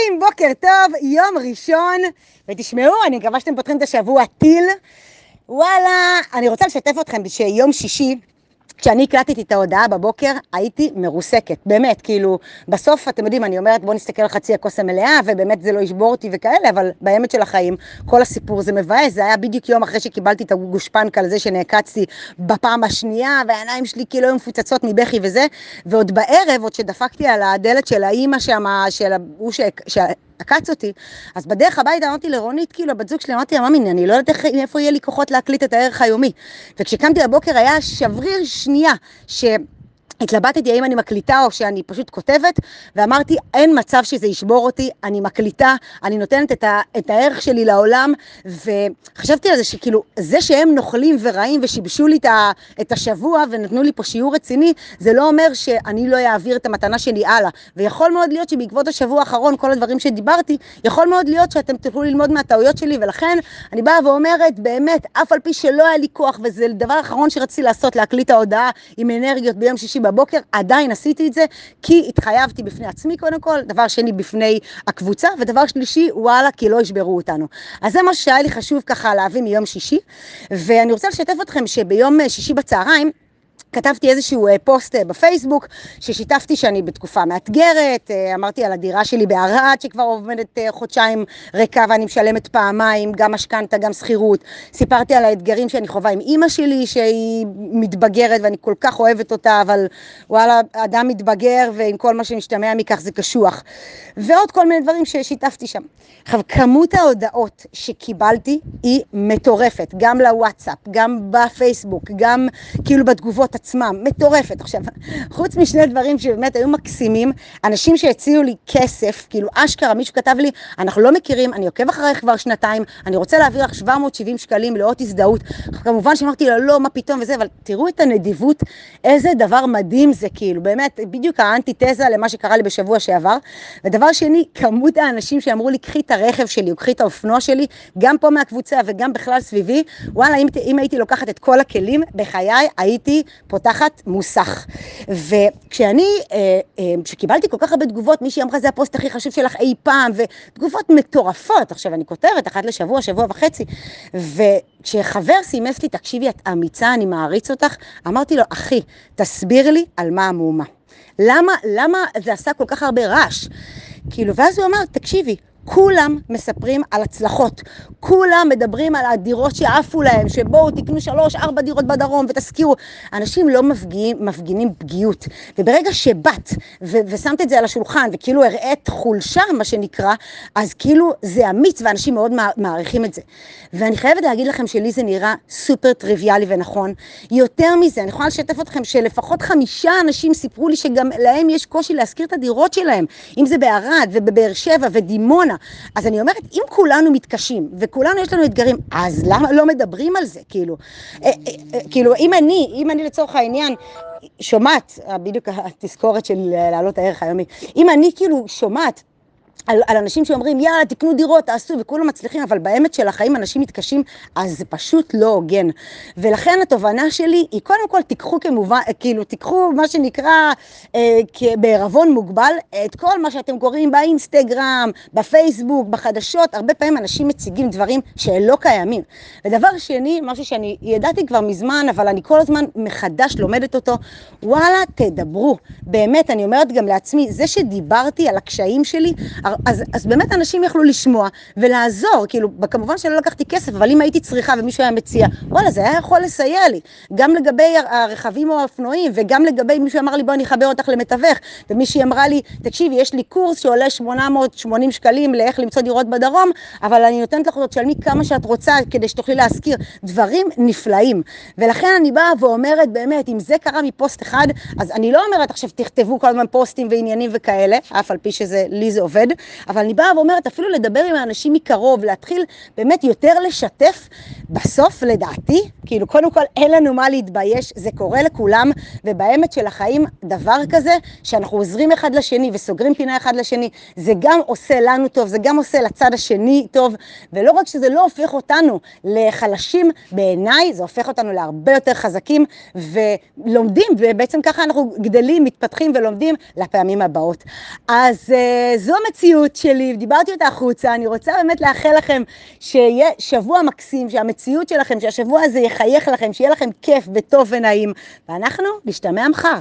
חברים, בוקר טוב, יום ראשון, ותשמעו, אני מקווה שאתם פותחים את השבוע טיל. וואלה, אני רוצה לשתף אתכם שיום שישי, כשאני הקלטתי את ההודעה בבוקר, הייתי מרוסקת, באמת, כאילו, בסוף, אתם יודעים, אני אומרת, בואו נסתכל על חצי הכוס המלאה, ובאמת זה לא ישבור אותי וכאלה, אבל באמת של החיים, כל הסיפור זה מבאס, זה היה בדיוק יום אחרי שקיבלתי את הגושפנקה על זה שנעקצתי בפעם השנייה, והעיניים שלי כאילו היו מפוצצות מבכי וזה, ועוד בערב, עוד שדפקתי על הדלת של האימא שם, של ההוא ש... עקץ אותי, אז בדרך הביתה אמרתי לרונית, כאילו, הבת זוג שלי, אמרתי לה, ממי, אני לא יודעת איפה יהיה לי כוחות להקליט את הערך היומי. וכשקמתי בבוקר היה שבריר שנייה, ש... התלבטתי האם אני מקליטה או שאני פשוט כותבת, ואמרתי, אין מצב שזה ישבור אותי, אני מקליטה, אני נותנת את, ה, את הערך שלי לעולם, וחשבתי על זה שכאילו, זה שהם נוכלים ורעים ושיבשו לי את השבוע ונתנו לי פה שיעור רציני, זה לא אומר שאני לא אעביר את המתנה שלי הלאה. ויכול מאוד להיות שבעקבות השבוע האחרון, כל הדברים שדיברתי, יכול מאוד להיות שאתם תוכלו ללמוד מהטעויות שלי, ולכן אני באה ואומרת, באמת, אף על פי שלא היה לי כוח, וזה הדבר האחרון שרציתי לעשות, להקליט ההודעה עם אנרגיות ביום שישי בבוקר, עדיין עשיתי את זה, כי התחייבתי בפני עצמי קודם כל, דבר שני בפני הקבוצה, ודבר שלישי, וואלה, כי לא ישברו אותנו. אז זה מה שהיה לי חשוב ככה להביא מיום שישי, ואני רוצה לשתף אתכם שביום שישי בצהריים, כתבתי איזשהו אה, פוסט אה, בפייסבוק ששיתפתי שאני בתקופה מאתגרת, אה, אמרתי על הדירה שלי בערד שכבר עובדת חודשיים ריקה ואני משלמת פעמיים, גם משכנתה, גם שכירות. סיפרתי על האתגרים שאני חווה עם אימא שלי שהיא מתבגרת ואני כל כך אוהבת אותה, אבל וואלה, אדם מתבגר ועם כל מה שמשתמע מכך זה קשוח. ועוד כל מיני דברים ששיתפתי שם. עכשיו, כמות ההודעות שקיבלתי היא מטורפת, גם לוואטסאפ, גם בפייסבוק, גם כאילו בתגובות עצמם, מטורפת. עכשיו, חוץ משני דברים שבאמת היו מקסימים, אנשים שהציעו לי כסף, כאילו אשכרה, מישהו כתב לי, אנחנו לא מכירים, אני עוקב אחריך כבר שנתיים, אני רוצה להעביר לך 770 שקלים לאות הזדהות. כמובן שאמרתי לו, לא, מה פתאום וזה, אבל תראו את הנדיבות, איזה דבר מדהים זה, כאילו, באמת, בדיוק האנטיתזה למה שקרה לי בשבוע שעבר. ודבר שני, כמות האנשים שאמרו לי, קחי את הרכב שלי, או קחי את האופנוע שלי, גם פה מהקבוצה וגם בכלל סביבי, וואלה, אם, אם הייתי לוקחת את כל הכלים, בחיי הייתי פותחת מוסך. וכשאני, אה, אה, כשקיבלתי כל כך הרבה תגובות, מישהי אמרה זה הפוסט הכי חשוב שלך אי פעם, ותגובות מטורפות. עכשיו אני כותבת אחת לשבוע, שבוע וחצי, וכשחבר סימס לי, תקשיבי, את אמיצה, אני מעריץ אותך, אמרתי לו, אחי, תסביר לי על מה המהומה. למה, למה זה עשה כל כך הרבה רעש? כאילו, ואז הוא אמר, תקשיבי, כולם מספרים על הצלחות, כולם מדברים על הדירות שעפו להם, שבואו תקנו שלוש, ארבע דירות בדרום ותשכירו. אנשים לא מפגיעים, מפגינים פגיעות, וברגע שבאת ו- ושמת את זה על השולחן וכאילו הראית חולשה, מה שנקרא, אז כאילו זה אמיץ ואנשים מאוד מעריכים את זה. ואני חייבת להגיד לכם שלי זה נראה סופר טריוויאלי ונכון. יותר מזה, אני יכולה לשתף אתכם שלפחות חמישה אנשים סיפרו לי שגם להם יש קושי להשכיר את הדירות שלהם, אם זה בערד ובבאר שבע ודימונה. אז אני אומרת, אם כולנו מתקשים וכולנו יש לנו אתגרים, אז למה לא מדברים על זה? כאילו, אה, אה, אה, כאילו אם אני, אם אני לצורך העניין שומעת, בדיוק התזכורת של להעלות הערך היומי, אם אני כאילו שומעת על, על אנשים שאומרים יאללה תקנו דירות, תעשו וכולם מצליחים, אבל באמת של החיים אנשים מתקשים, אז זה פשוט לא הוגן. ולכן התובנה שלי היא קודם כל תיקחו כמובן, כאילו תיקחו מה שנקרא אה, בערבון מוגבל, את כל מה שאתם קוראים באינסטגרם, בפייסבוק, בחדשות, הרבה פעמים אנשים מציגים דברים שלא קיימים. ודבר שני, משהו שאני ידעתי כבר מזמן, אבל אני כל הזמן מחדש לומדת אותו, וואלה תדברו. באמת, אני אומרת גם לעצמי, זה שדיברתי על הקשיים שלי, אז, אז באמת אנשים יכלו לשמוע ולעזור, כאילו, כמובן שלא לקחתי כסף, אבל אם הייתי צריכה ומישהו היה מציע, וואלה, זה היה יכול לסייע לי. גם לגבי הרכבים או האופנועים, וגם לגבי מישהו אמר לי, בואי אני אחבר אותך למתווך, ומישהי אמרה לי, תקשיבי, יש לי קורס שעולה 880 שקלים לאיך למצוא דירות בדרום, אבל אני נותנת לך עוד תשלמי כמה שאת רוצה כדי שתוכלי להשכיר. דברים נפלאים. ולכן אני באה ואומרת, באמת, אם זה קרה מפוסט אחד, אז אני לא אומרת עכשיו תכתבו כל הזמן פוסטים ועניינים וכאלה, אף על פי שזה, לי זה עובד, אבל אני באה ואומרת, אפילו לדבר עם האנשים מקרוב, להתחיל באמת יותר לשתף, בסוף לדעתי, כאילו קודם כל אין לנו מה להתבייש, זה קורה לכולם, ובאמת של החיים דבר כזה, שאנחנו עוזרים אחד לשני וסוגרים פינה אחד לשני, זה גם עושה לנו טוב, זה גם עושה לצד השני טוב, ולא רק שזה לא הופך אותנו לחלשים, בעיניי זה הופך אותנו להרבה יותר חזקים ולומדים, ובעצם ככה אנחנו גדלים, מתפתחים ולומדים לפעמים הבאות. אז uh, זו המציאות. האופטימיות שלי, דיברתי אותה החוצה, אני רוצה באמת לאחל לכם שיהיה שבוע מקסים, שהמציאות שלכם, שהשבוע הזה יחייך לכם, שיהיה לכם כיף וטוב ונעים, ואנחנו נשתמע מחר.